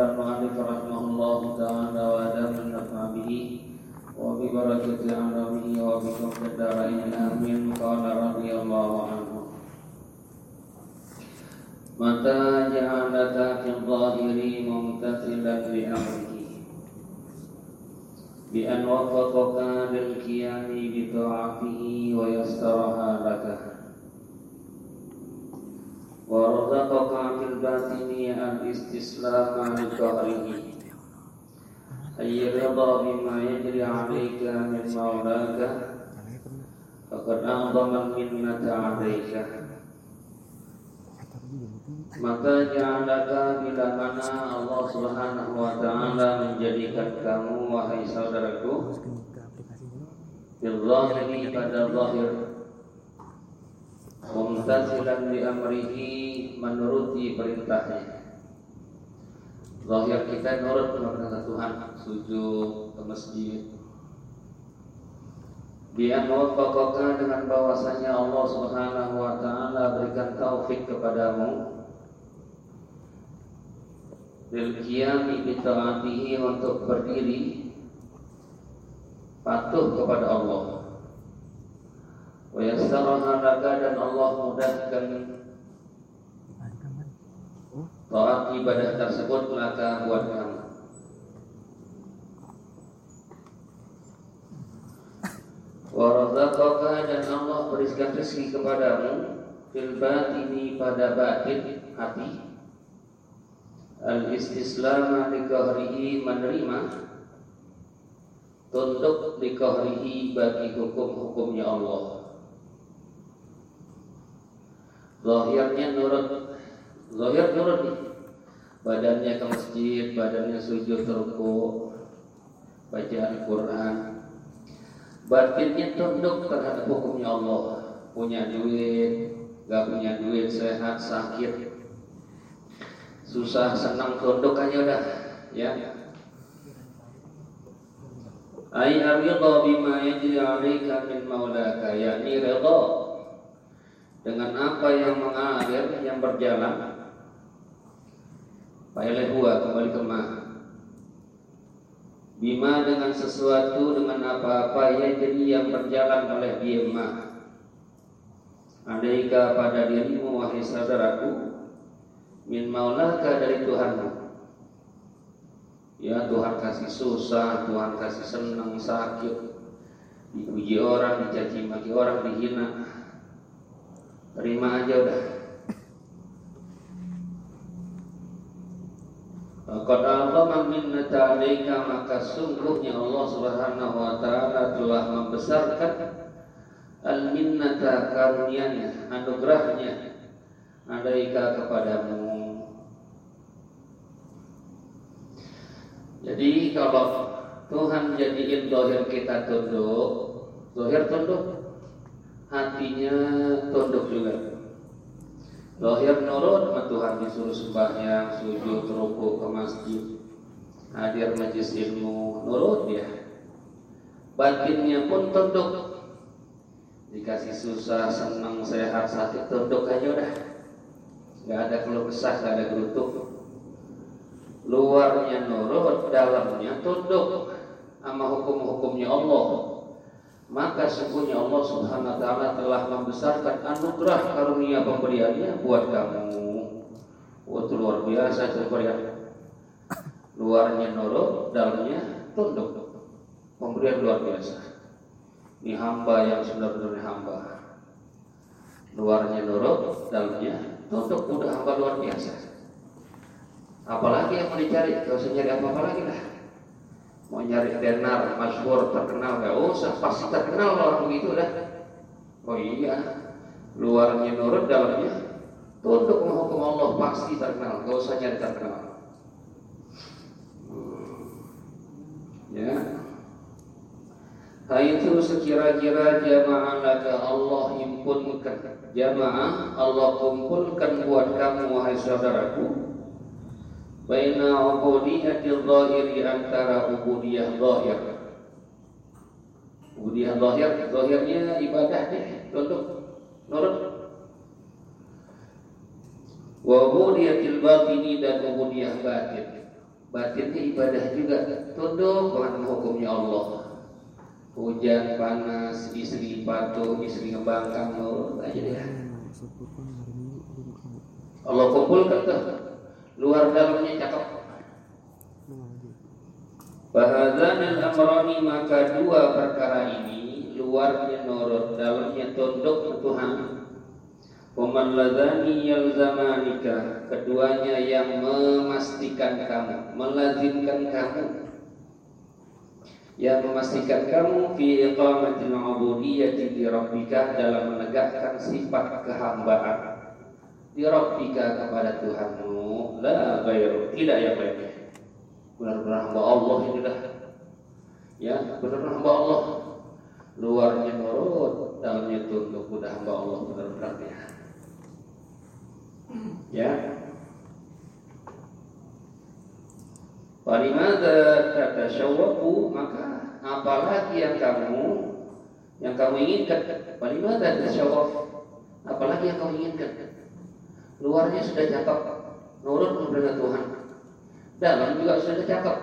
المؤلف رحمه الله تعالى وأدام النفع به وببركة عمره وبكم في الدارين آمين قال رضي الله عنه متى جعلك في الظاهر ممتثلا لأمره بأن وفقك للقيام بطاعته ويسرها لك ورزقك في الباطن الاستسلام لقهره أي رضا بما يجري عليك من مولاك فقد أعظم المنة عليك maka ja'alaka bila mana Allah Subhanahu wa taala menjadikan kamu wahai saudaraku bil pada zahir mumtasilan bi amrihi menuruti perintahnya. Zahir kita nurut kepada Tuhan sujud ke masjid. Dia muwaffaqaka dengan bahwasanya Allah Subhanahu wa taala berikan taufik kepadamu. Bil qiyami bi untuk berdiri patuh kepada Allah. Wa yassaraha laka dan Allah mudahkan taat ibadah tersebut laka buat kamu. Wa dan Allah berikan rezeki kepadamu fil batini pada batin hati. Al-istislam likahrihi menerima. Tunduk likahrihi bagi hukum-hukumnya Allah Zahirnya nurut. Zahir nurut nih. Badannya ke masjid Badannya sujud ruku Baca Al-Quran. Batinnya tunduk terhadap hukumnya Allah. Punya duit Gak punya duit sehat sakit. Susah senang tunduk aja udah ya. Ay ridha bima yajri 'alaika min maulaka yakni ridha dengan apa yang mengalir yang berjalan Pak huwa kembali ke ma. Bima dengan sesuatu dengan apa-apa yang jadi yang berjalan oleh dia ma. Alaika pada dirimu wahai saudaraku min maulaka dari Tuhanmu. Ya Tuhan kasih susah Tuhan kasih senang sakit. Dipuji orang dicaci maki orang dihina terima aja udah. Qad Allah minnata alaika maka sungguhnya Allah Subhanahu wa taala telah membesarkan al-minnata karunia-Nya, anugerahnya. Alaika kepadamu. Jadi kalau Tuhan jadiin dohir kita tunduk, dohir tunduk, hatinya tunduk juga. Dohir nurut sama Tuhan disuruh sembahyang, sujud, ruku ke masjid, hadir majlis ilmu, nurut dia. Batinnya pun tunduk. Dikasih susah, senang, sehat, sakit, tunduk aja udah. Gak ada keluh kesah, gak ada gerutuk luarnya nurut, dalamnya tunduk sama hukum-hukumnya Allah. Maka sesungguhnya Allah Subhanahu wa taala telah membesarkan anugerah karunia pemberiannya buat kamu. Wah, itu luar biasa pemberian. Luarnya nurut, dalamnya tunduk. Pemberian luar biasa. Ini hamba yang benar-benar hamba. Luarnya nurut, dalamnya tunduk. Udah hamba luar biasa. Apalagi yang mau dicari? Gak usah apa-apa lagi lah. Mau nyari tenar, masyhur, terkenal, gak usah. Pasti terkenal kalau begitu dah. Oh iya, luarnya nurut, dalamnya tunduk menghukum Allah pasti terkenal. Gak usah nyari terkenal. Hmm. Ya, itu sekira-kira jamaah laka Allah himpunkan Jamaah Allah kumpulkan buat kamu wahai saudaraku baina ubudiyatil zahiri antara ubudiyah zahir. Ubudiyah zahir zahirnya ibadah deh tunduk nurut wa ubudiyatil batini dan ubudiyah batin. Batinnya ibadah juga. Tunduk dengan hukumnya Allah. Hujan panas istri patuh istri ngebangkang nurut aja deh. Allah kumpulkan tuh luar dalamnya cakep. Bahadzanil amrani maka dua perkara ini luarnya nurut dalamnya tunduk Tuhan. Waman ladhani yalzamanika Keduanya yang memastikan kamu Melazimkan kamu. Yang memastikan kamu Fi iqamatil ubudiyati di Rabbika Dalam menegakkan sifat kehambaan Di Rabbika kepada Tuhanmu La gairu Tidak yang lainnya Benar-benar hamba Allah ini dah Ya benar-benar hamba Allah. Luarnya nurut Dalamnya tunduk Udah hamba Allah benar-benar ya. Ya. Kata syawaku maka apalagi yang kamu yang kamu inginkan? Walimada tasyawaf apalagi yang kamu inginkan luarnya sudah cakep nurut kepada Tuhan. Dalam juga sudah cakep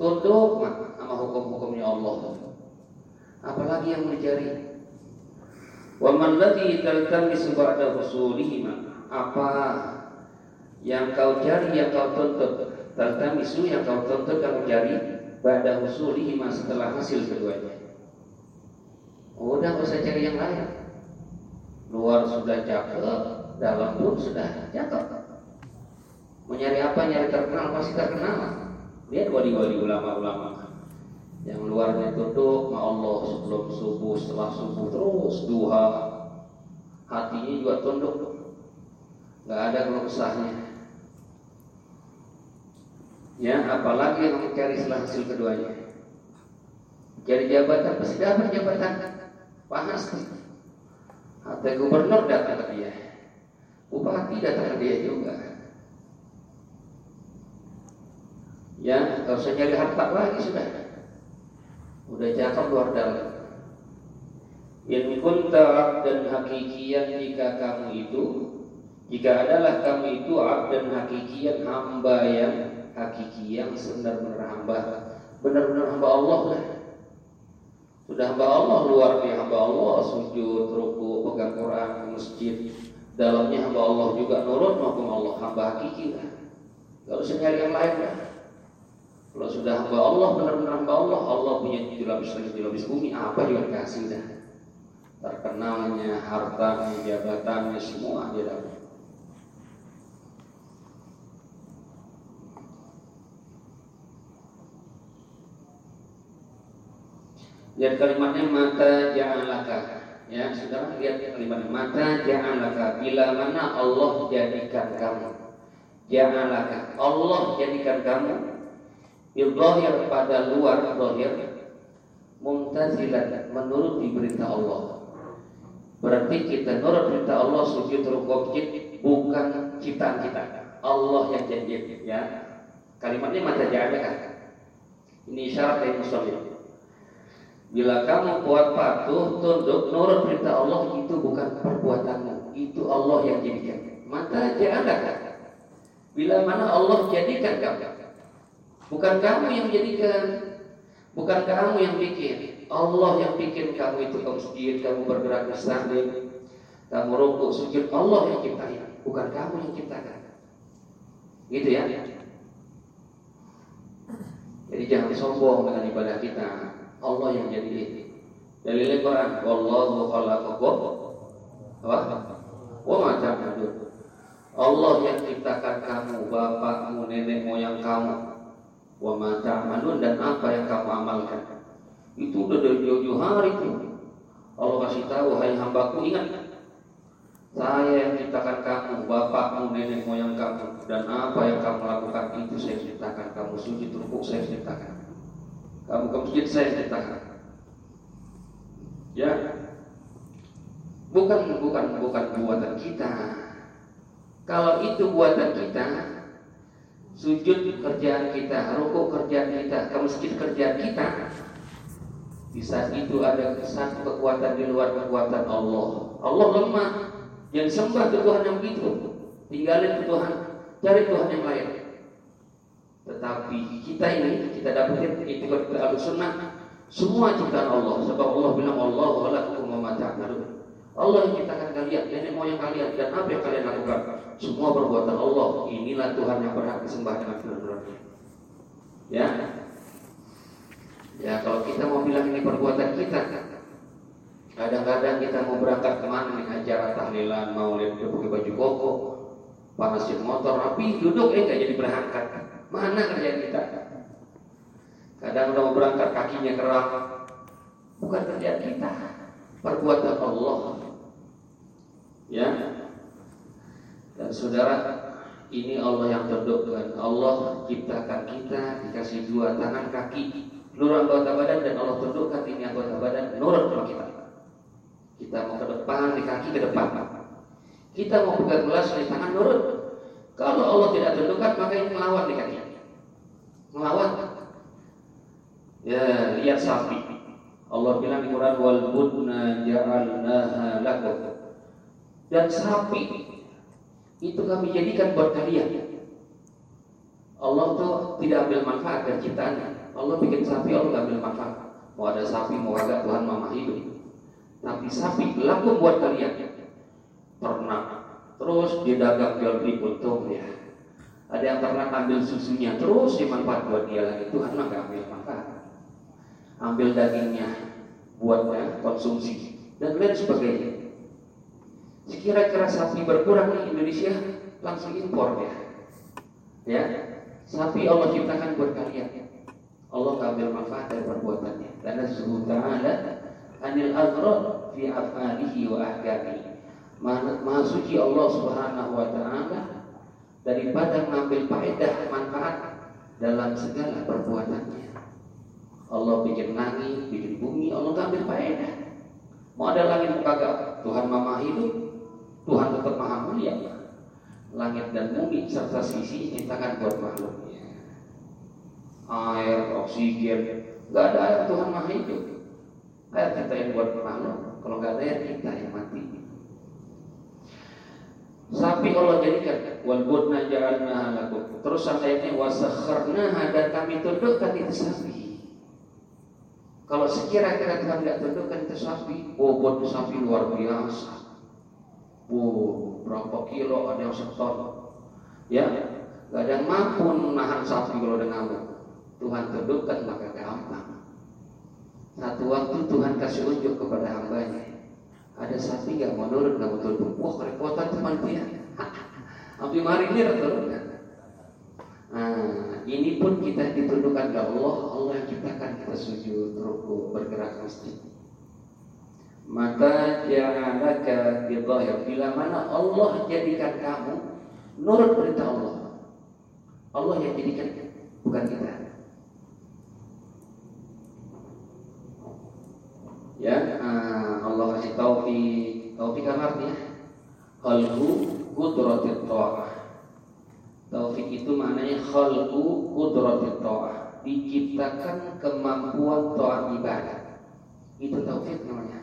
tunduk sama hukum-hukumnya Allah. Apalagi yang mencari? Wa man ladzi taltamisu ba'da husulihi apa yang kau cari yang kau tuntut? Misu yang kau tuntut kamu cari pada usulihi setelah hasil keduanya. Udah gak usah cari yang lain. Luar sudah cakep dalam pun sudah cakep mau nyari apa? Nyari terkenal. Pasti terkenal lihat wali-wali ulama-ulama. Yang luarnya tutup ma Allah sebelum subuh setelah subuh terus duha. Hatinya juga tunduk. Nggak ada keluh kesahnya. Ya apalagi yang mencari setelah hasil keduanya. Cari jabatan pasti dapat jabatan. Pasti atau gubernur datang ke dia bupati datang ke dia juga. Ya kalau usah nyari harta lagi sudah. Udah cakep luar dalam. In kunta dan hakikian jika kamu itu jika adalah kamu itu abdan hakikian hamba yang hakiki yang benar-benar hamba, benar-benar hamba Allah lah. Sudah hamba Allah luar biasa hamba Allah. Sujud, ruku, pegang Quran, masjid. Dalamnya hamba Allah juga nurut maupun Allah hamba hakiki lah. Gak usah nyari yang lain lah. Kalau sudah hamba Allah benar-benar hamba Allah, Allah punya langit, tujuh lapis bumi, apa juga dikasih dah. Terkenalnya, hartanya, jabatannya, semua dia dapat. Lihat kalimatnya mata ja'alaka. Ya, sudah lihat kalimatnya mata ja'alaka. Bila mana Allah jadikan kamu. Ja'alaka. Allah jadikan kamu. Bil pada luar zahir. Mumtazilan menurut berita Allah. Berarti kita nurut perintah Allah sujud rukuk bukan ciptaan kita. Allah yang jadi ya. Kalimatnya mata ja'alaka. Ini syarat dari muslim. Bila kamu kuat patuh, tunduk, nurut perintah Allah itu bukan perbuatanmu, itu Allah yang jadikan. Maka jangan Bila mana Allah jadikan kamu, bukan kamu yang jadikan, bukan kamu yang bikin. Allah yang bikin kamu itu kamu sujud, kamu bergerak bersanding, kamu rukuk, sujud. Allah yang ciptain, bukan kamu yang ciptakan. Gitu ya. Jadi jangan sombong dengan ibadah kita. Allah yang jadi ini. Dalil Quran, wallahu khalaqakum apa? Wa ma ta'malun. Allah yang ciptakan kamu, bapakmu, nenek moyang kamu. Wa ma ta'malun dan apa yang kamu amalkan. Itu udah dari jauh-jauh hari itu. Allah kasih tahu, hai hambaku ingat saya yang ciptakan kamu, bapakmu, nenek moyang kamu, dan apa yang kamu lakukan itu saya ciptakan kamu sujud rukuk saya ciptakan kamu ke saya ceritakan. Ya, bukan bukan bukan buatan kita. Kalau itu buatan kita, sujud kerjaan kita, rukuk kerjaan kita, ke masjid kerjaan kita. Di saat itu ada satu kekuatan di luar kekuatan Allah. Allah lemah. Yang sembah Tuhan yang begitu. Tinggalin Tuhan, cari Tuhan yang lain. Tetapi Tapi kita ini kita dapetin itu al sunnah semua ciptaan Allah. Sebab Allah bilang Allah wala wa Allah yang ciptakan kalian, nenek moyang kalian dan apa yang kalian lakukan. Semua perbuatan Allah. Inilah Tuhan yang berhak disembah dengan benar-benarnya. Ya. Ya kalau kita mau bilang ini perbuatan kita, kadang-kadang kita mau berangkat ke mana nih acara tahlilan, mau lihat pakai baju koko, panasin motor, tapi duduk eh nggak jadi berangkat. Mana kerjaan kita? Kadang udah mau berangkat kakinya keram, bukan kerjaan kita, perbuatan Allah. Ya, dan saudara, ini Allah yang terdukkan. Allah ciptakan kita dikasih dua tangan kaki, seluruh anggota badan dan Allah tundukkan ini anggota badan nurut sama kita. Kita mau ke depan, di kaki ke depan. Kita mau pegang gelas di tangan nurut. Kalau Allah tidak tundukkan maka ini melawan kaki. Melawan. Ya, lihat sapi. Allah bilang di Quran wal budna ja'alnaha lakum. Dan sapi itu kami jadikan buat kalian. Allah tuh tidak ambil manfaat dari ciptaannya. Allah bikin sapi, Allah nggak ambil manfaat. Mau ada sapi, mau agak Tuhan mama hidup. Tapi sapi laku buat kalian. Ternak, terus dia dagang jual beli untung ya. Ada yang ternak ambil susunya, terus dimanfaat buat dia lagi. Tuhan mah nggak ambil manfaat. Ambil dagingnya buat ya, konsumsi dan lain sebagainya. Sekira-kira sapi berkurang di Indonesia, langsung impor ya. Ya, sapi Allah ciptakan buat kalian. Allah ngambil manfaat dari perbuatannya. Karena sebut ta'ala anil aghrad fi af'alihi wa ahkamihi. Maha suci Allah Subhanahu wa taala daripada mengambil faedah manfaat dalam segala perbuatannya. Allah bikin langit, bikin bumi, Allah ngambil faedah. Mau ada langit kagak? Tuhan mama hidup, Tuhan tetap maha mulia. Langit dan bumi serta sisi diciptakan buat makhluknya. Air, oksigen, nggak ada air Tuhan maha hidup. Air kita yang buat makhluk. Kalau nggak ada air kita yang mati. Sapi Allah jadikan wal budna ja'alna lakum. Terus ayatnya wasakharna dan kami tundukkan itu sapi. Kalau sekira-kira Tuhan tidak tundukkan itu sapi, bobot sapi luar biasa. Wow, berapa kilo ada yang seton. Ya, gak ada yang mampu menahan sapi kalau ada ngamuk. Tuhan tundukkan maka gampang. Satu waktu Tuhan kasih unjuk kepada hambanya. Ada sapi gak mau nurut, gak mau tunduk. Wah, kerepotan teman dia. Hampir mari ini turunkan. Nah, ini pun kita ditundukkan ke Allah. Allah yang ciptakan kita sujud, ruku, bergerak masjid maka ja'alaka bidhahir bila mana Allah jadikan kamu nurut perintah Allah Allah yang jadikan bukan kita ya uh, Allah kasih taufik taufik apa artinya khalqu qudratit ta'ah taufik itu maknanya khalqu qudratit ta'ah diciptakan kemampuan taat ibadah itu taufik namanya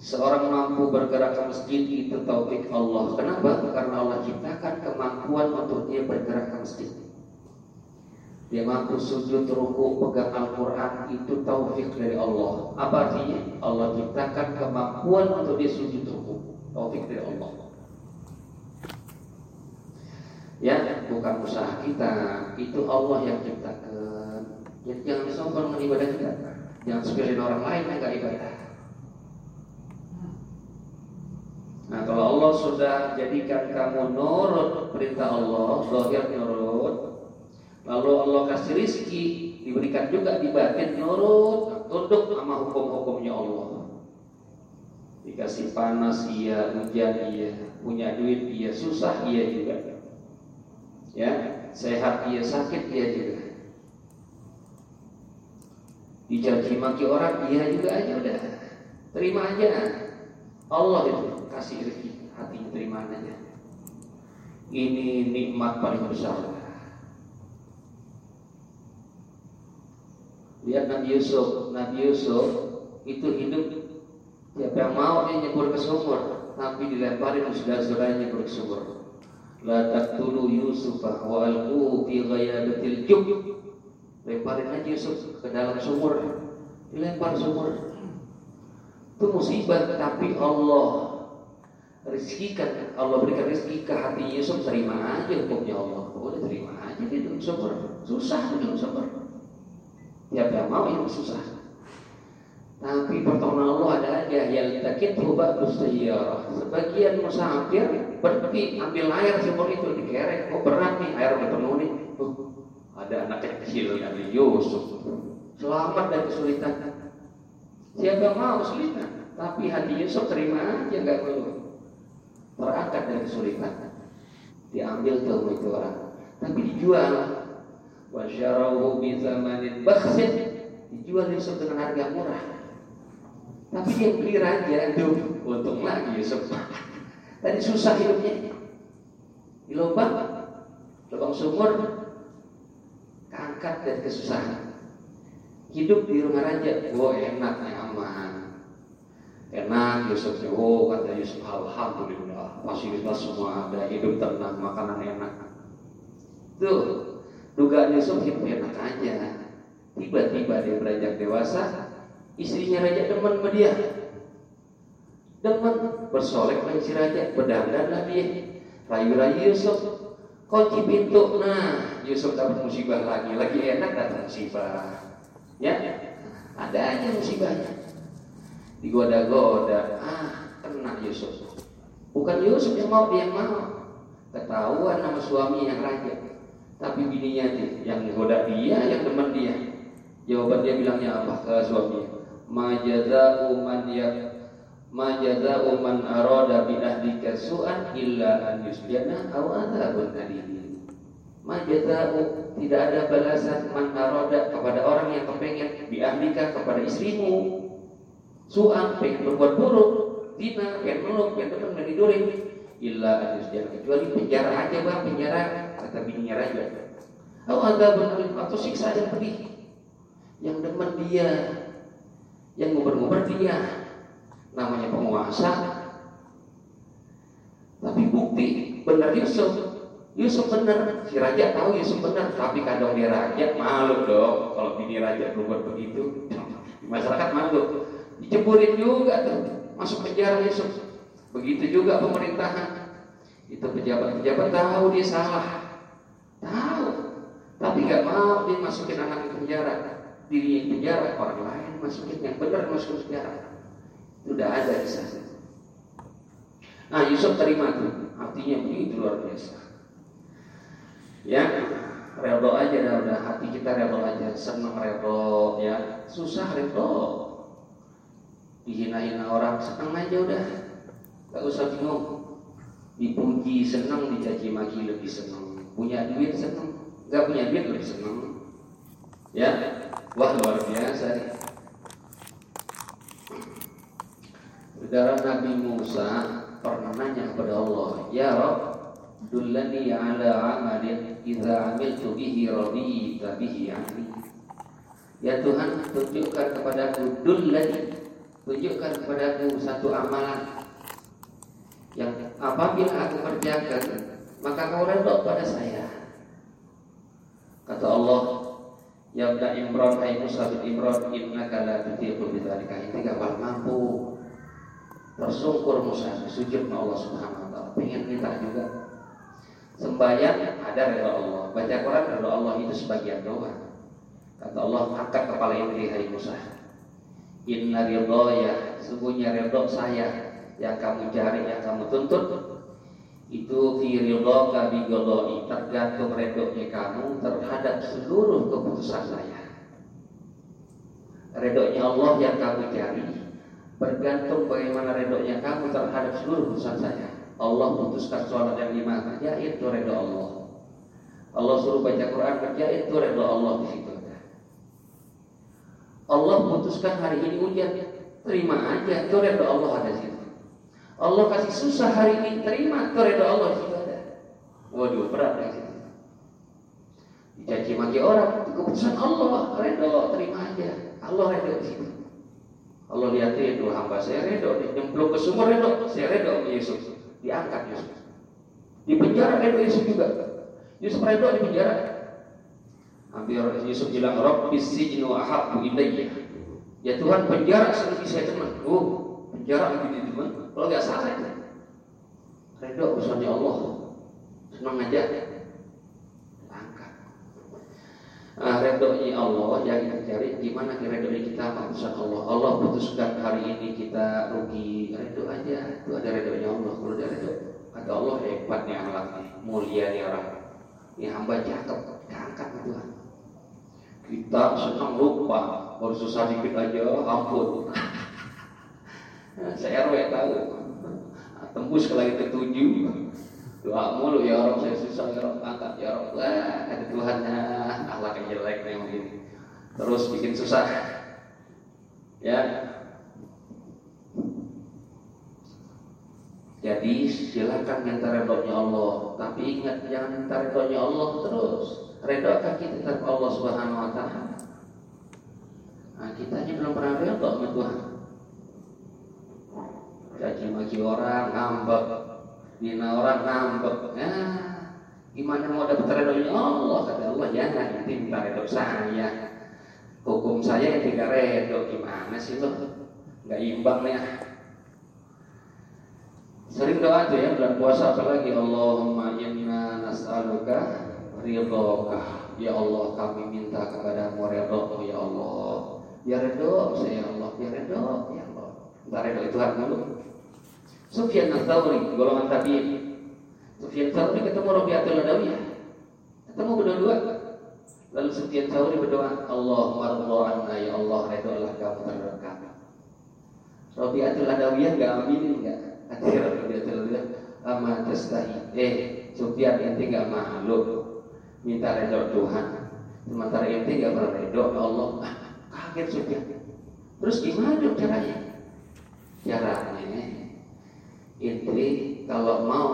Seorang mampu bergerak ke masjid itu taufik Allah. Kenapa? Karena Allah ciptakan kemampuan untuk dia bergerak ke masjid. Dia mampu sujud, ruku, pegang Al-Quran itu taufik dari Allah. Apa artinya? Allah ciptakan kemampuan untuk dia sujud ruku. Taufik dari Allah. Ya, bukan usaha kita. Itu Allah yang ciptakan. Jadi jangan sombong dengan ibadah kita. Jangan sepilih orang lain yang gak ibadah. Nah kalau Allah sudah jadikan kamu nurut perintah Allah, zahir nurut, lalu Allah kasih rizki, diberikan juga di batin nurut, tunduk sama hukum-hukumnya Allah. Dikasih panas iya, hujan iya, punya duit iya, susah iya juga. Ya, sehat iya, sakit iya juga. Dicaci maki orang iya juga aja udah. Terima aja. Allah itu kasih rezeki hati terima aja ini nikmat paling besar lihat Nabi Yusuf. Nabi Yusuf itu hidup. Siapa yang mau dia nyebur ke sumur. Tapi dilemparin sudah saudaranya nyebur ke sumur. La taqtulu Yusuf wa alquhu fi ghayabatil jub. Lemparin aja Yusuf ke dalam sumur. Dilempar sumur. Itu musibah tapi Allah rizkikan. Allah berikan rezeki ke hati Yusuf. Terima aja hukumnya Allah. Boleh terima aja di dalam sumur. Susah di dalam sumur tiap mau yang susah tapi pertolongan Allah ada aja yang takit hubak sayyarah. Sebagian musafir pergi ambil air sumur itu dikerek. Oh berat nih air udah penuh nih. Uh, ada anak kecil Nabi Yusuf. Selamat dari kesulitan. Siapa mau kesulitan? Tapi hati Yusuf terima aja nggak perlu. Terangkat dari kesulitan. Diambil tuh itu orang. Tapi dijual. Wasyarahu bi zamanin Dijual Yusuf dengan harga murah. Tapi dia beli raja, itu untung lagi Yusuf. Tadi susah hidupnya. Di lubang, lubang sumur, keangkat dari kesusahan. Hidup di rumah raja, oh enak, aman. Enak Yusuf, oh kata Yusuf, Alhamdulillah, fasilitas semua ada, hidup tenang, makanan enak. Tuh, dugaan Yusuf enak aja. Tiba-tiba dia beranjak dewasa, Istrinya raja demen sama dia. Demen bersolek lagi si raja, berdandan dia. Rayu-rayu Yusuf, kunci pintu. Nah, Yusuf dapat musibah lagi, lagi enak datang musibah. Ya, ada aja musibahnya. Digoda-goda, ah kena Yusuf. Bukan Yusuf yang mau, dia yang mau. Ketahuan nama suami yang raja. Tapi bininya dia, yang goda dia, yang demen dia. Jawaban dia bilangnya apa ke suaminya? ma jaza'u man ya ma jaza'u man arada bi ahlika su'an illa an yusjana aw adzabun alim ma jaza'u tidak ada balasan man arada kepada orang yang kepengen bi ahlika kepada istrimu su'an pengen berbuat buruk dina pengen meluk pengen teman pengen tidurin illa an yusjana kecuali penjara aja bang penjara kata bininya raja. Aw adzabun alim atau siksa yang pedih. Yang demen dia yang nguber-nguber dia. Namanya penguasa. Tapi bukti benar Yusuf. Yusuf benar. Si raja tahu Yusuf benar tapi kadang dia raja malu dong. Kalau bini raja berbuat begitu masyarakat malu. Diceburin juga tuh masuk penjara Yusuf begitu juga pemerintahan. Itu pejabat-pejabat tahu dia salah. Tahu. Tapi nggak mau dia masukin anak ke penjara. Diri penjara orang lain masukin yang benar masuk penjara. Sudah ada kisah nah Yusuf terima tuh artinya begitu luar biasa. Ya redo aja dah udah hati kita redo aja. Senang redo ya. Susah redo dihina-hina orang senang aja udah gak usah bingung. Dipuji senang dicaci maki lebih senang punya duit senang nggak punya duit lebih senang ya? Wah luar biasa Saudara Nabi Musa pernah nanya kepada Allah, Ya Rob, dullani ala amalin idza amiltu bihi radita bihi anni. Ya Tuhan, tunjukkan kepadaku dullani, tunjukkan kepadaku satu amalan yang apabila aku kerjakan, maka kau redha pada saya. Kata Allah, Ya Ibn Imran, Hai Musa bin Imran, innaka la tutiqu. Ini gak mampu. Bersyukur Musa sujud Allah Subhanahu wa taala. Pengen minta juga. Sembahyang ada rela Allah. Baca Quran rela Allah itu sebagian doa. Kata Allah angkat kepala ini hari Musa. Inna ya sungguhnya ridho saya yang kamu cari yang kamu tuntut itu fi ridhoka bi tergantung redonya kamu terhadap seluruh keputusan saya redonya Allah yang kamu cari bergantung bagaimana redonya kamu terhadap seluruh urusan saya. Allah putuskan sholat yang lima kerja itu redo Allah. Allah suruh baca Quran kerja itu redo Allah di situ. Allah putuskan hari ini ujian, terima aja, itu redo Allah ada situ. Allah kasih susah hari ini, terima, redo Allah ada. Waduh, berat di situ. Dicaci maki orang, itu keputusan Allah, redo, terima aja. Allah redo di situ. Allah lihat itu hamba saya redo, nyemplung ke sumur redo, saya redo Yesus, diangkat Yesus, Di penjara Ridho Yusuf juga. Yusuf Ridho di penjara. Hampir Yusuf bilang, Rabbi sijnu ahabbu ilayya. Ya Tuhan penjara lebih saya teman. Oh, penjara lebih teman. Kalau nggak salah itu. Ridho urusannya Allah. Senang aja. Angkat. Nah, redonya Allah yang kita cari gimana redonya kita maksud Allah. Allah putuskan hari ini kita rugi redo aja. Itu ada redonya Allah. Kalau ada redo kata Allah hebat nih anak mulia nih orang. Ini hamba cakep, diangkat Tuhan. Kita senang lupa, baru susah dikit aja, ampun. Saya RW tahu. Tembus ke lagi ketujuh. Doa mulu ya Allah saya susah ya Allah angkat ya Allah. Wah, ada Tuhannya akhlak yang jelek nih begini. Terus bikin susah. Ya. Jadi silakan minta redhonya Allah, tapi ingat jangan minta redhonya Allah terus. Redha kita tetap Allah Subhanahu wa taala. Nah, kita ini belum pernah redha sama Tuhan. Caci maki orang ngambek, dina orang ngambek. Nah, gimana mau dapat redhonya Allah? Kata Allah jangan nanti minta redho saya. Hukum saya yang tidak redho gimana sih lo? Gak imbang nih. Sering doa tuh ya bulan puasa apalagi Allahumma inna nas'aluka ridhoka ya Allah kami minta kepadamu ridho ya Allah ya ridho saya Allah ya ridho ya Allah Entar ridho itu hak dulu Sufyan al-Thawri golongan tabi'in. Sufyan al-Thawri ketemu Rabi'atul Adawiyah ketemu berdua lalu Sufyan al-Thawri berdoa Allah marḍa anna ya Allah ridho Allah kamu terhadap kami Rabi'atul Adawiyah enggak aminin enggak Hati Rabi'atul Adawiyah Ama tastahi Eh Sufyan ente enggak malu minta redor Tuhan. Sementara ente gak pernah redor Allah. Ah, kaget sudah terus gimana caranya? Caranya ente kalau mau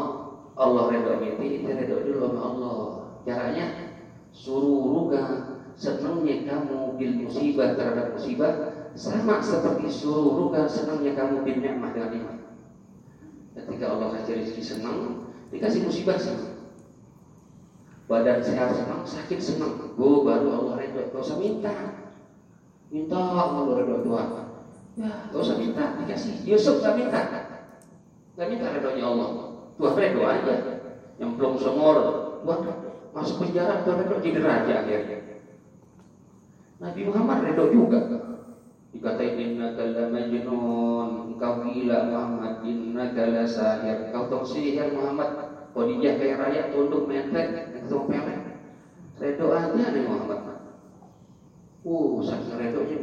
Allah redor ente ente redor dulu sama Allah caranya suruh ruga senangnya kamu bil musibah terhadap musibah sama seperti suruh ruga senangnya kamu bil nikmah dengan ketika Allah kasih rezeki senang dikasih musibah senang badan sehat senang, sakit senang. Gue baru Allah redho, gak usah minta. Minta Allah redho Tuhan. Ya, gak usah minta, dikasih. Yusuf gak minta. Gak minta redhonya Allah. Tuhan redho aja. Yang belum semur, Tuhan masuk penjara, Tuhan redho jadi raja akhirnya. Nabi Muhammad redho juga. Dikatain inna kala majnun, engkau gila Muhammad, inna kala sahir, engkau tong sihir Muhammad, Khadijah kayak raya tunduk menteng ketemu pelet. Redo aja nih Muhammad. Uh, saking redonya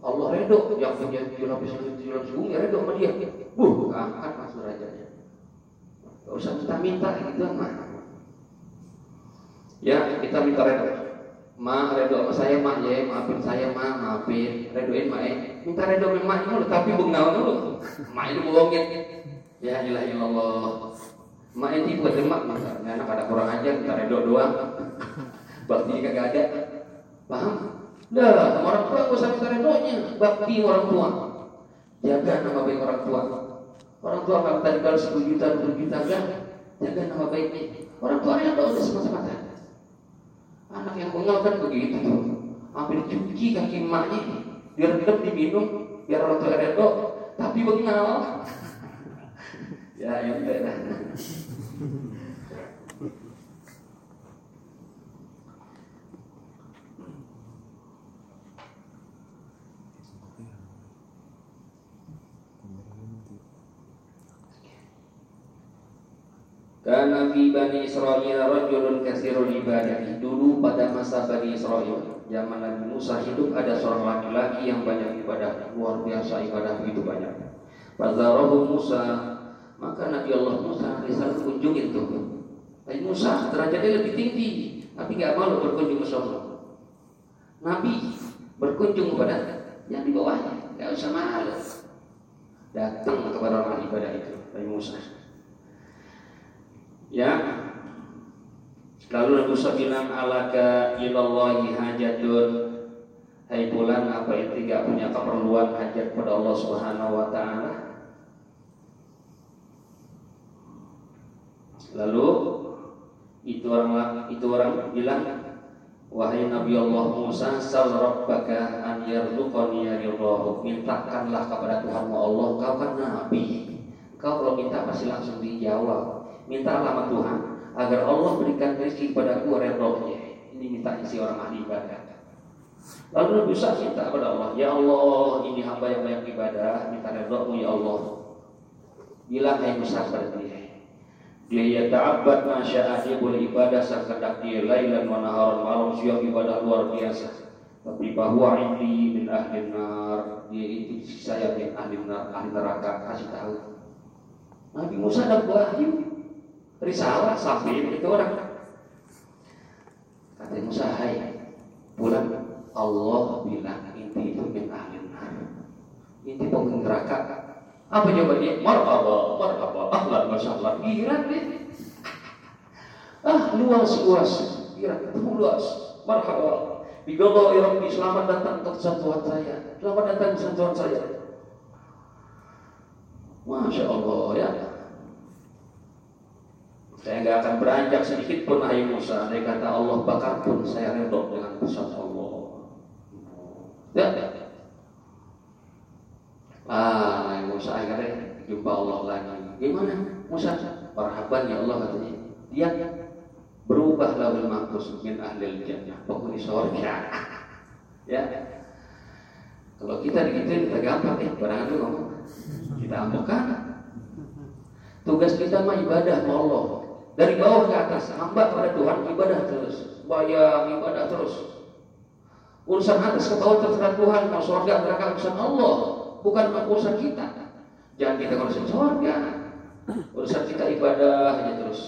Allah redo yang punya tujuh lapis tujuh lapis bumi redo sama dia. Uh, angkat mas derajatnya. Gak usah kita minta gitu mah. Ya kita minta redo. Ma redo sama saya mah ya maafin saya mah maafin redoin mah eh minta redo sama dulu tapi bengal dulu. Ma itu bohongin. Ya ilah Allah. Mak ini buat demak misalnya anak ada kurang aja kita redo doang. Bakti kagak ada. Paham? Dah, orang tua gak usah minta redonya. Bakti orang tua. Jaga nama baik orang tua. Orang tua kalau tadi 10 juta, 20 juta kan jaga nama baiknya. Orang tua redo udah semata-mata. Anak yang bengal kan begitu tuh. Hampir cuci kaki emaknya biar hidup diminum biar orang tua redo tapi bengal. ya, yang beda. Karena fi Bani Israel rajulun kasirul ibadah Dulu pada masa Bani Israel Zaman Nabi Musa hidup ada seorang laki-laki yang banyak ibadah. Luar biasa ibadah begitu banyak. Fazarahu Musa Maka Nabi Allah Musa Risal kunjungin tuh. Nabi Musa derajatnya lebih tinggi Tapi gak malu berkunjung ke sana Nabi berkunjung kepada yang di bawahnya. Gak usah malu. Datang kepada orang ibadah itu Nabi Musa. Ya. Lalu Nabi Musa bilang alaka ilallahi hajatun. Hai bulan apa itu tidak punya keperluan hajat pada Allah Subhanahu wa taala? Lalu itu orang itu orang bilang Wahai Nabi Allah Musa Sal Rabbaka an ya Allah Mintakanlah kepada Tuhanmu Allah Kau kan Nabi. Kau kalau minta pasti langsung dijawab. Mintalah sama Tuhan Agar Allah berikan rezeki kepadaku redhonya Ini minta isi orang ahli ibadah. Lalu Nabi Musa minta kepada Allah Ya Allah ini hamba yang banyak ibadah Minta redhomu ya Allah. Bilang hai Musa kepada dia. Dia ya ta'abbad masya'ah dia boleh ibadah sekedak dia lailan wa naharan malam siang ibadah luar biasa. Tapi bahwa ini min ahli nar. Dia itu saya min ahli nar ahli neraka kasih tahu. Nabi Musa ada wahyu risalah sampai itu orang kata Musa hai pulang Allah bilang inti itu min ahli nar inti penghuni neraka apa jawabannya? Marhaba, marhaba, ahlan masyaallah. Girang deh. Ah, luas, luas. Ketemu luas. Marhaba. Bigodo Rabbi, selamat datang ke kesatuan saya. Selamat datang ke kesatuan saya. Masya Allah ya. Saya nggak akan beranjak sedikit pun ayat Musa. Dia kata Allah bakar pun saya redok dengan pesan Allah. Ya, ya. Ah, Nabi Musa akhirnya jumpa Allah lagi. Gimana Musa? Marhaban ya Allah katanya. Dia berubah lawan mahfuz min ahli jannah, penghuni surga. ya. Kalau kita digituin kita gampang ya, barang itu ngomong. Kita amukan. Tugas kita mah ibadah Allah. Dari bawah ke atas, hamba pada Tuhan ibadah terus. Bayang ibadah terus. Urusan atas ke bawah terserah Tuhan, mau surga neraka urusan Allah bukan urusan kita. Jangan kita urusan surga. Urusan kita ibadah aja terus.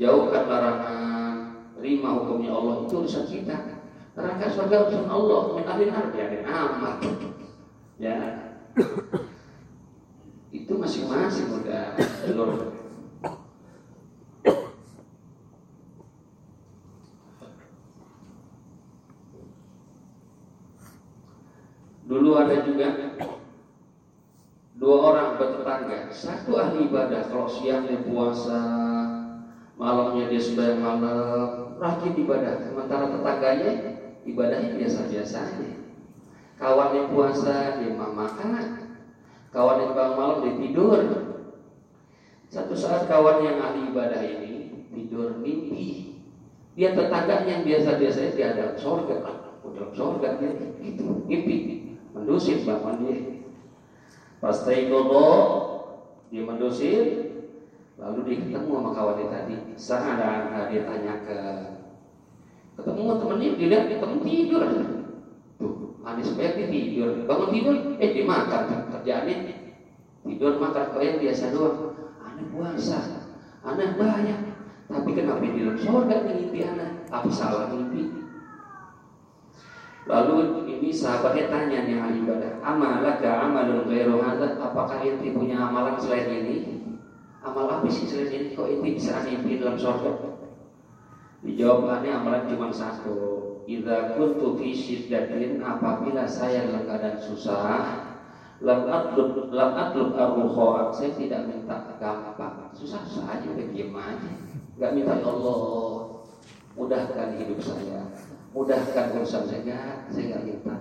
Jauhkan larangan, terima hukumnya Allah itu urusan kita. Neraka surga urusan Allah, min ahli biarin amat. Ya. Itu masing-masing udah seluruh Dulu ada juga dua orang bertetangga satu ahli ibadah. Kalau siangnya puasa malamnya dia sudah malam rajin ibadah. Sementara tetangganya ibadahnya biasa-biasa aja kawannya puasa dia makan. Kawan yang bangun malam dia tidur. Satu saat kawan yang ahli ibadah ini tidur mimpi. Dia tetangganya yang biasa-biasa dia ada surga udah surga dia gitu mimpi. Mendusir bangun dia. Pas taikodo dia mendusir, lalu dia ketemu sama kawannya tadi. Sahara dia tanya ke ketemu temennya, dilihat dia temen tidur. Tuh, Anis banyak dia tidur. Bangun tidur, eh dia makan kerjaannya tidur makan kayak biasa doang. Aneh puasa, aneh banyak. Tapi kenapa di dalam surga mimpi anak? Apa salah mimpi? Lalu ini sahabatnya tanya nih ahli ibadah, amalaka amalun ghairu? Apakah inti punya amalan selain ini? Amal apa sih selain ini? Kok inti bisa mimpi dalam surga? Dijawabannya amalan cuma satu. Idza kuntu fi syiddatin apabila saya dalam keadaan susah, lam atlub lam atlub Saya tidak minta gampang. Susah-susah aja udah diam aja. Enggak minta ya Allah mudahkan hidup saya mudahkan urusan saya, saya nggak minta.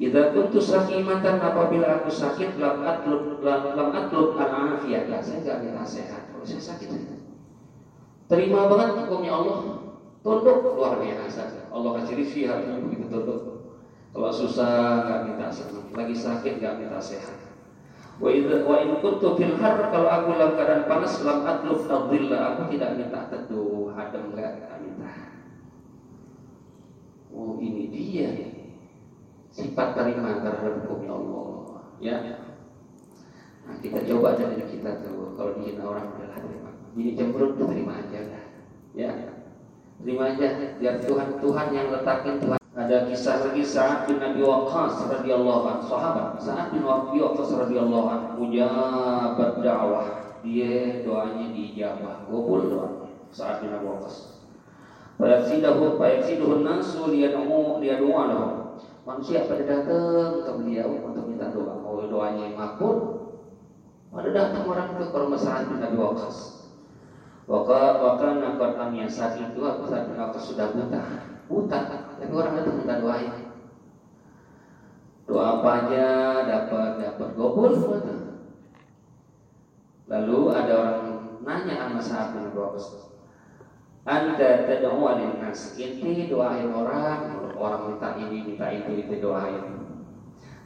Idza kuntu sakimatan apabila aku sakit lam atlub lam, lam atlub. Saya nggak minta sehat. Kalau saya sakit Terima banget hukumnya Allah. Tunduk luar biasa. Allah kasih rizki harusnya begitu tunduk. Kalau susah nggak minta senang, lagi sakit nggak minta sehat. Wa idza wa in kuntu fil har kalau aku dalam keadaan panas lam atlub adilla aku tidak minta teduh, adem enggak minta. Oh ini dia sifat terima terhadap hukumnya Allah. Ya. Nah, kita coba dari kita tuh kalau dihina orang adalah terima. Ini cemberut terima aja lah. Ya. Terima aja biar Tuhan Tuhan yang letakin Tuhan. Ada kisah lagi saat bin Abi Waqqas radhiyallahu anhu, sahabat saat bin Abi Waqqas radhiyallahu anhu mujabat dakwah. Dia doanya dijawab, gobul doanya saat bin Abi Waqqas. Fayaksidahu fayaksiduhu nasu liyad'u liyad'u lahu. Manusia pada datang ke beliau untuk minta doa. Mau doanya makbul. Pada datang orang ke Sa'ad bin Abi Waqqas. Waka waka nakon amia saat itu aku saat aku sudah buta, buta. Tapi orang itu minta doain. Doa apa aja dapat dapat gobul. Lalu ada orang nanya sama sahabat doa anda tad'u alin nas. Inti doain orang, orang minta ini, minta itu, itu doain.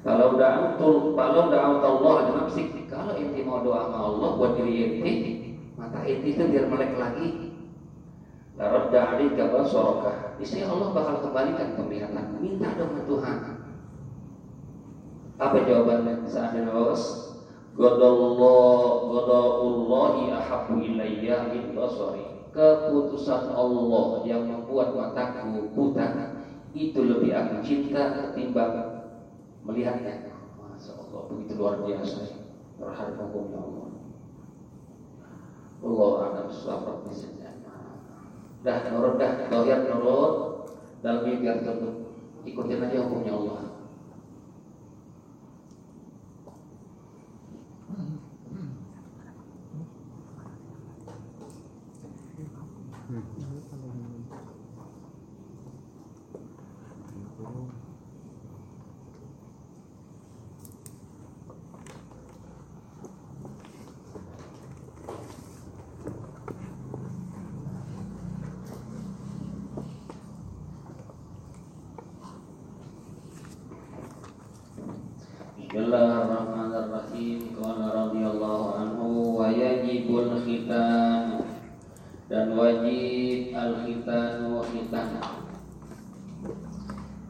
Kalau udah antul, kalau udah Allah sih, kalau inti mau doa sama Allah buat diri inti, mata inti itu biar melek lagi. Larot dari gabal soroka. Istri Allah bakal kembalikan penglihatan. Minta dong ke Tuhan. Apa jawabannya ini bos? Godallah, godallahi ahabu ilayya min basari. Keputusan Allah yang membuat mataku buta itu lebih aku cinta ketimbang melihatnya. Masya Allah, begitu luar biasa terhadap hukumnya Allah. Allah alam suara misalnya. Dah nurut dah, dohir nurut dalam biar tentu ikutin aja hukumnya Allah. Bismillahirrahmanirrahim. Qala radhiyallahu anhu wa yajibul khitan dan wajib al khitan wa khitan.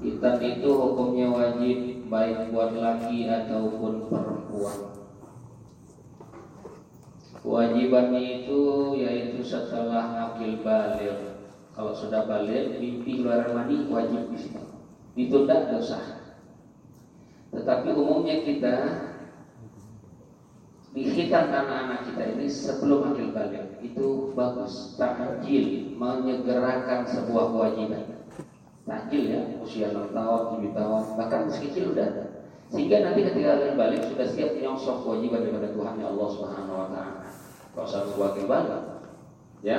Khitan itu hukumnya wajib baik buat laki ataupun perempuan. Kewajibannya itu yaitu setelah akil balik. Kalau sudah balik, mimpi luar mani wajib di situ. Ditunda dosa. Tetapi umumnya kita dihitam anak-anak kita ini sebelum akil balik itu bagus takjil menyegerakan sebuah kewajiban takjil ya usia 6 tahun 7 tahun bahkan masih kecil udah ada sehingga nanti ketika akil balik sudah siap menyongsong kewajiban daripada Tuhan ya Allah Subhanahu Wa Taala kalau usah sebagai balik ya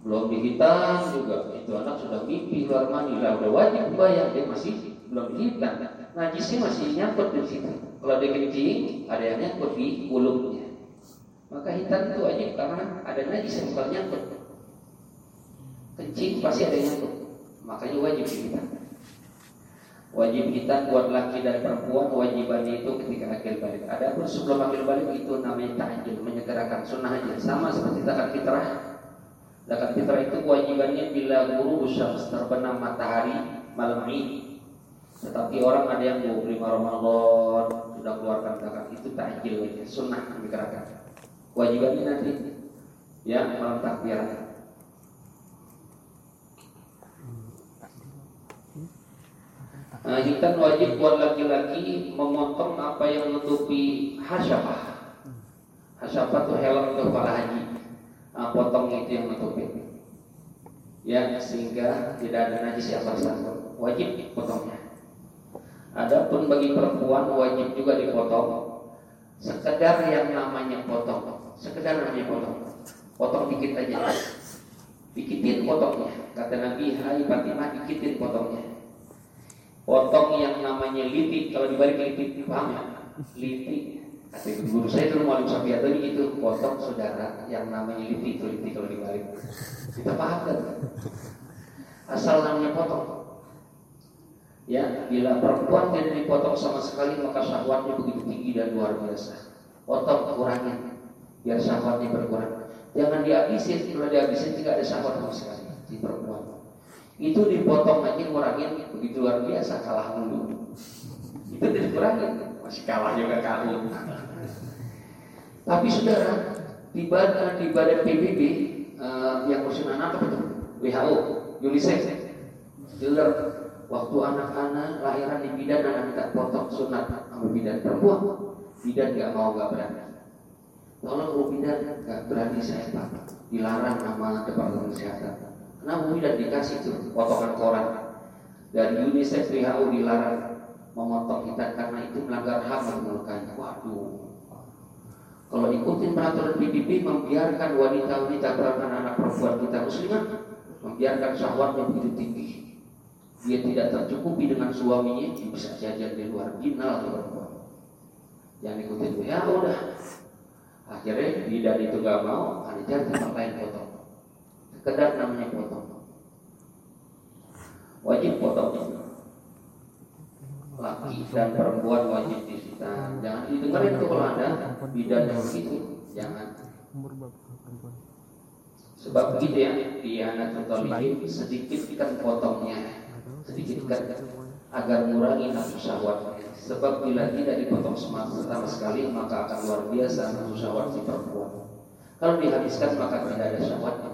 belum dihitam juga itu anak sudah mimpi luar mani lah udah wajib bayar dia masih belum dihitam. Najisnya masih nyangkut di situ. Kalau dia kencing, ada yang nyangkut di kulupnya. Maka hitam itu wajib karena ada najis yang bakal nyangkut. Kencing pasti ada yang nyangkut. Makanya wajib hitam. Wajib hitam buat laki dan perempuan wajibannya itu ketika akhir balik. Ada pun sebelum akhir balik itu namanya tahajud, menyegerakan sunnah aja. Sama seperti zakat fitrah. Zakat fitrah itu kewajibannya bila guru syams terbenam matahari malam ini tetapi orang ada yang mau beli Ramadan sudah keluarkan zakat itu takjil ya, sunnah dikerakan. Kewajibannya nanti ya malam takbir. Hitam wajib buat laki-laki memotong apa yang menutupi hasyafah. Hasyafah itu helm kepala haji. Nah, potong itu yang menutupi. Ya, sehingga tidak ada najis yang bersangkut. Wajib potongnya. Adapun bagi perempuan wajib juga dipotong sekedar yang namanya potong, sekedar namanya potong. Potong dikit aja. Dikitin potongnya. Kata Nabi, "Hai Fatimah, dikitin potongnya." Potong yang namanya litik, kalau dibalik litik, paham ya? Litik. Guru saya dulu Malim Safiato ini itu potong saudara yang namanya litik itu litik kalau dibalik. Kita paham kan? Asal namanya potong ya bila perempuan tidak dipotong sama sekali maka syahwatnya begitu tinggi dan luar biasa potong kurangin biar syahwatnya berkurang jangan dihabisin kalau dihabisin tidak ada syahwat sama sekali di perempuan itu dipotong aja ngurangin. Begitu luar biasa kalah dulu. Itu dikurangin. Masih kalah juga kalah tapi saudara di badan di badan PBB uh, eh, yang ngurusin anak apa itu? WHO UNICEF. Diller Waktu anak-anak lahiran di bidan anak minta potong sunat sama bidan perempuan, bidan gak mau gak berani. Tolong bidan gak berani saya pak, dilarang sama departemen kesehatan. Kenapa bidan dikasih tuh potongan koran dari UNICEF WHO dilarang memotong kita karena itu melanggar dan melukai. Waduh, Kalau ikutin peraturan PBB membiarkan wanita-wanita perempuan anak perempuan kita muslimah membiarkan syahwatnya begitu tinggi. Dia tidak tercukupi dengan suaminya, dia bisa jajan di luar final atau perempuan. Yang ikutin ya udah. Akhirnya bidan itu gak mau, cari tempat lain potong. Sekedar namanya potong. Wajib potong laki dan perempuan wajib disita. Jangan didengarin tuh kalau ada bidan yang begitu. Jangan. Sebab begitu ya di anak ini sedikit kan potongnya, sedikit kan agar mengurangi nafsu syahwat. Sebab bila tidak dipotong sama sekali maka akan luar biasa nafsu syahwat si perempuan. Kalau dihabiskan maka tidak ada syahwatnya.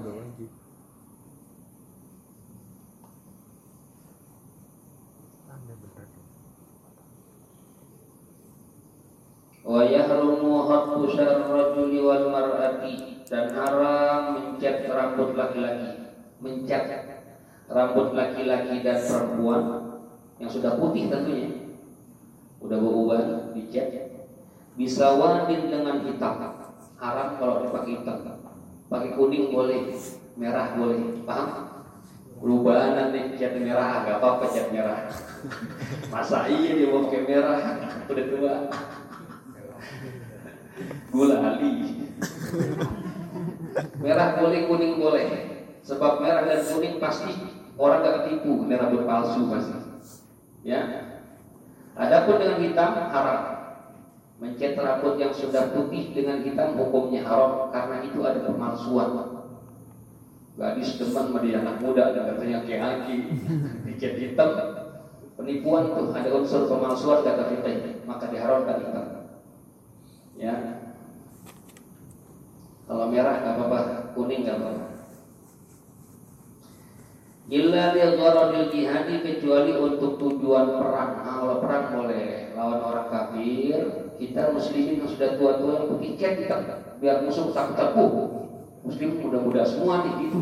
wa yahrumu rajuli wal mar'ati. Dan haram mencat rambut laki-laki. Mencat rambut laki-laki dan perempuan yang sudah putih tentunya. Udah beruban dicat. Bisa wadin dengan hitam haram kalau dipakai hitam. Pakai kuning boleh merah boleh. Paham? Perubahan nanti cat merah agak apa-apa cat merah. Masa iya dia mau pakai merah? Udah tua. Gula ali. Merah boleh kuning boleh. Sebab merah dan kuning pasti orang gak ketipu. Ini rambut palsu pasti. Ya. Adapun dengan hitam haram mencet rambut yang sudah putih dengan hitam hukumnya haram karena itu ada pemalsuan. Gadis teman sama anak muda ada katanya kaki dicat hitam. Penipuan tuh ada unsur pemalsuan kata kita maka diharamkan hitam. Ya. Kalau merah nggak apa-apa. Kuning nggak apa-apa. Illa li jihadi kecuali untuk tujuan perang. Nah, kalau perang boleh lawan orang kafir, kita muslimin yang sudah tua-tua yang pikir kita biar musuh takut takut. Muslim muda-muda semua nih gitu.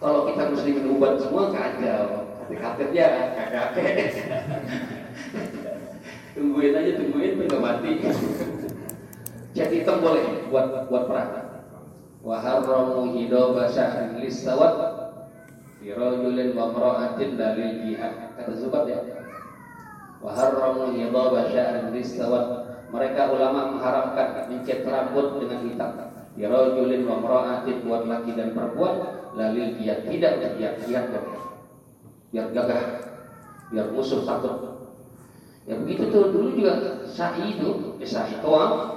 Kalau kita muslimin ubat semua kacau. Kafir ya kakek. tungguin aja tungguin tuh mati. Jadi hitam boleh buat buat perang. Wa harramu hidaba syahrin listawat fi rajulin wa imra'atin dalil jihad. Kata Zubat ya. Wa harramu hidaba syahrin listawat. Mereka ulama mengharamkan mencet rambut dengan hitam. Fi rajulin wa imra'atin buat laki dan perempuan dalil jihad tidak jihad jihad biar gagah biar musuh takut ya begitu tuh dulu juga sa'i itu eh, sa'i toa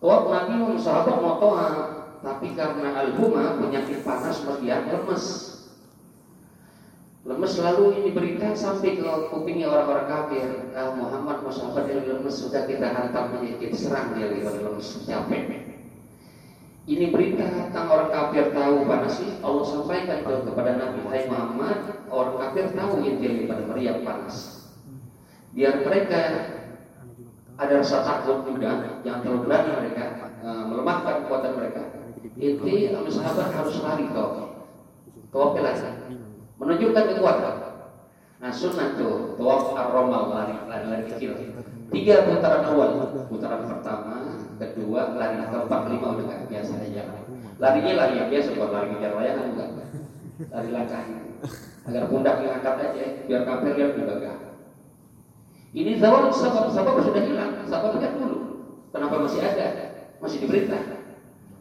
Tawaf Nabi sahabat mau toa, tapi karena al-huma penyakit panas bagian lemes. Lemes selalu ini berita sampai ke kupingnya orang-orang kafir. Ah, Muhammad mau sahabat yang lemes sudah kita hantam penyakit serang dia lemes capek. Ini berita tentang orang kafir tahu panas sih Allah sampaikan ke, kepada Nabi Hai Muhammad orang kafir tahu inti pada meriam panas. Biar mereka ada rasa takut juga, jangan terlalu berani mereka uh, melemahkan kekuatan mereka. Inti sahabat harus lari tawaf, tawaf lari, menunjukkan kekuatan. Nah sunnah tuh tawaf ar-romal lari, lari, lari kecil. Tiga putaran awal, putaran pertama, kedua, lari keempat, lima udah gak biasa aja. Larinya lari yang biasa, bukan lari ngejar layangan enggak. Lari langkah agar pundaknya angkat aja, biar kafir juga gak. Ini zawal sabab-sabab sudah hilang. Sabab lihat dulu. Kenapa masih ada? Masih diperintah.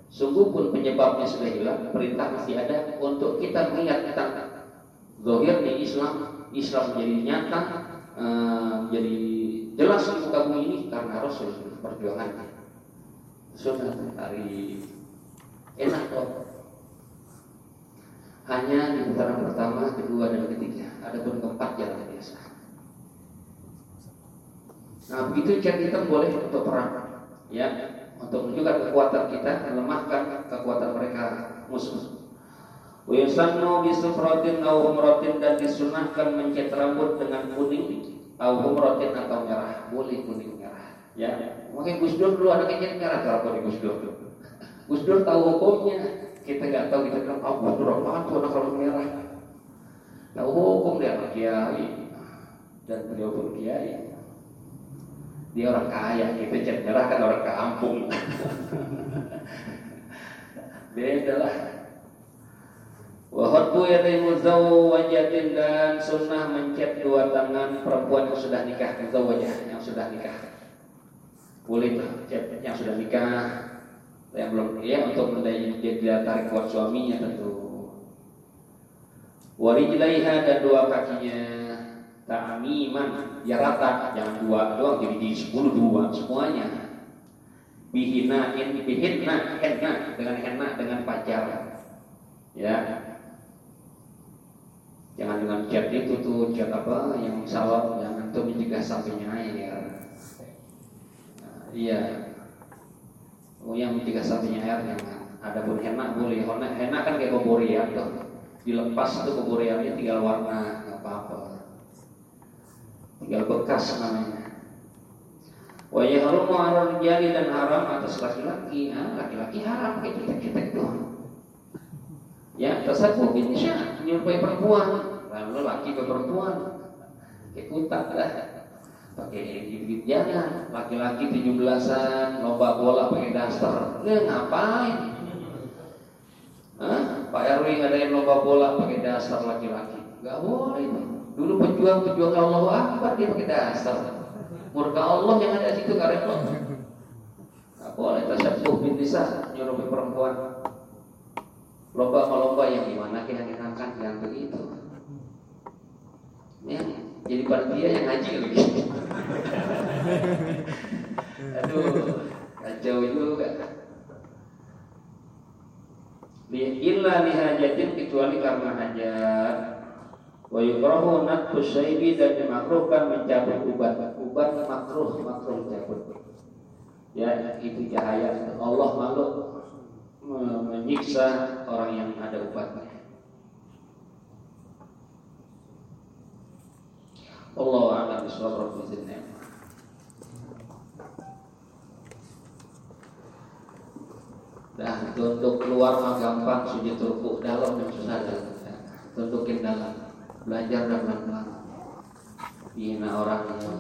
Sungguh pun penyebabnya sudah hilang, perintah masih ada untuk kita mengingat tentang zahir di Islam, Islam menjadi nyata, uh, menjadi jelas di muka bumi ini karena Rasul perjuangannya. Sudah hari enak kok. Hanya di putaran pertama, kedua, dan ketiga. Adapun keempat jalan biasa. Nah begitu cat hitam boleh untuk perang, ya, untuk menunjukkan kekuatan kita, melemahkan kekuatan mereka musuh. Wiyusannu bisufratin au humratin dan disunahkan mencat rambut dengan kuning au humratin atau merah, boleh kuning merah. Ya, mungkin Gus Dur dulu ada cat merah kalau di Gus Dur. Gus Dur tahu hukumnya, kita nggak tahu kita kan, Gus Dur apaan tuh anak rambut merah. Tahu hukum dia kiai. Dan beliau pun kiai. Dia orang kaya gitu cat merah kan orang kampung. Beda lah Wahatu yadai muzawwajatin dan sunnah mencet dua tangan perempuan yang sudah nikah muzawwajah yang sudah nikah. Boleh tuh cet yang sudah nikah. Yang belum ya untuk menjadi dia tarik kuat suaminya tentu. Warijlaiha dan dua kakinya ta'miman ya rata jangan dua doang jadi di sepuluh dua semuanya. Bihina in bihina henna dengan henna dengan pacar. Ya Jangan dengan cat itu tuh cat apa yang salah yang antum mencegah sampingnya air. Nah, iya. Oh yang mencegah sampingnya air yang ada pun henna boleh. Henna, henna kan kayak koborian tuh. Dilepas itu koboriannya tinggal warna apa-apa. Tinggal bekas namanya. Wajah harum haram jadi dan haram atas laki-laki. Ah, laki-laki haram kayak kita kita itu. Ya, tersebut ini sih menyerupai perempuan. Lalu laki ke perempuan. Ikutan lah pakai gigit jangan laki-laki tujuh belasan lomba bola pakai daster. Ya ngapain? Hah? Pak RW ngadain lomba bola pakai daster laki-laki. Nggak boleh. Dulu pejuang-pejuang Allah Akbar dia pakai daster. Murka Allah yang ada di situ karena nggak boleh tasyabuh bin nisa nyuruh perempuan lomba-lomba yang gimana kita enakan yang begitu ya jadi panitia yang ngaji lagi aduh kacau juga. Illa lihajatin kecuali karena hajat wa yukrahu natfu syaibi dan dimakruhkan mencabut ubat. Ubat makruh makruh cabut ya itu cahaya. Allah malu menyiksa orang yang ada ubatnya Allah a'lam bishawab rabbil Dah untuk keluar mah gampang sujud rukuk dalam yang susah dalam. Tundukin dalam. Belajar dan pelan-pelan. Bina orang yang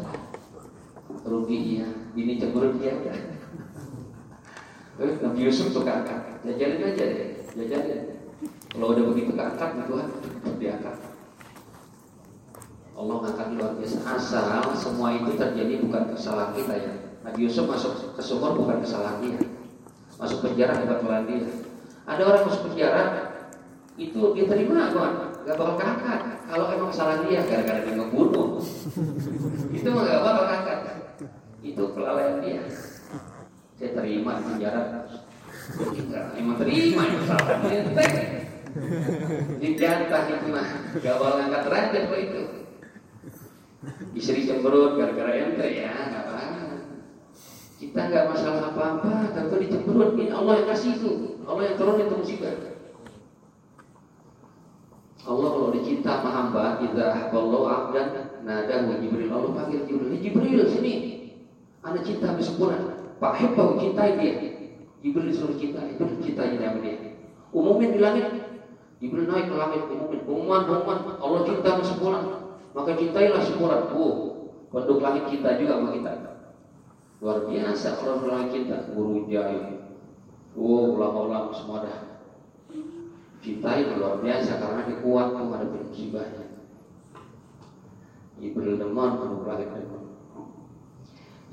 rugi ya. Cemberut dia Nabi Yusuf tuh kakak. Jajalin aja deh. Jajalin. Kalau udah begitu kakak, Tuhan diangkat. Allah akan luar biasa. Asal semua itu terjadi bukan kesalahan kita ya. Nabi Yusuf masuk ke sumur bukan kesalahan dia. Masuk penjara bukan kesalahan dia. Ada orang masuk penjara itu diterima kan gak bakal kakak kalau emang kesalahan dia gara-gara dia ngebunuh. Itu gak bakal kakak itu kelalaian dia saya terima di penjara. Emang terima. Salah dijantah itu mah gak bakal ngangkat derajat itu. Istri cemberut gara-gara ente ya nggak apa kita nggak masalah apa-apa tentu dicemberut. Ini Allah yang kasih itu. Allah yang turun itu musibah. Allah kalau dicinta sama hamba kita kalau abdan nada wa Jibril. Allah panggil Jibril. Jibril sini. Ada cinta sempurna Pak Hebau cintai dia Jibril disuruh cinta itu cintanya sama dia. Umumin di langit. Jibril naik ke langit umumin. Umuman umuman. Allah cinta sempurna maka cintailah semua oh penduduk langit cinta juga sama kita. Luar biasa orang langit cinta. Guru jaya oh ulama-ulama semua dah. Cintai luar biasa karena dia kuat menghadapi musibahnya. Jibril deman penduduk langit deman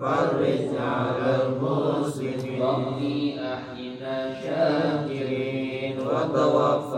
فرج على المسلمين ربي أحينا شاكرين وتوفى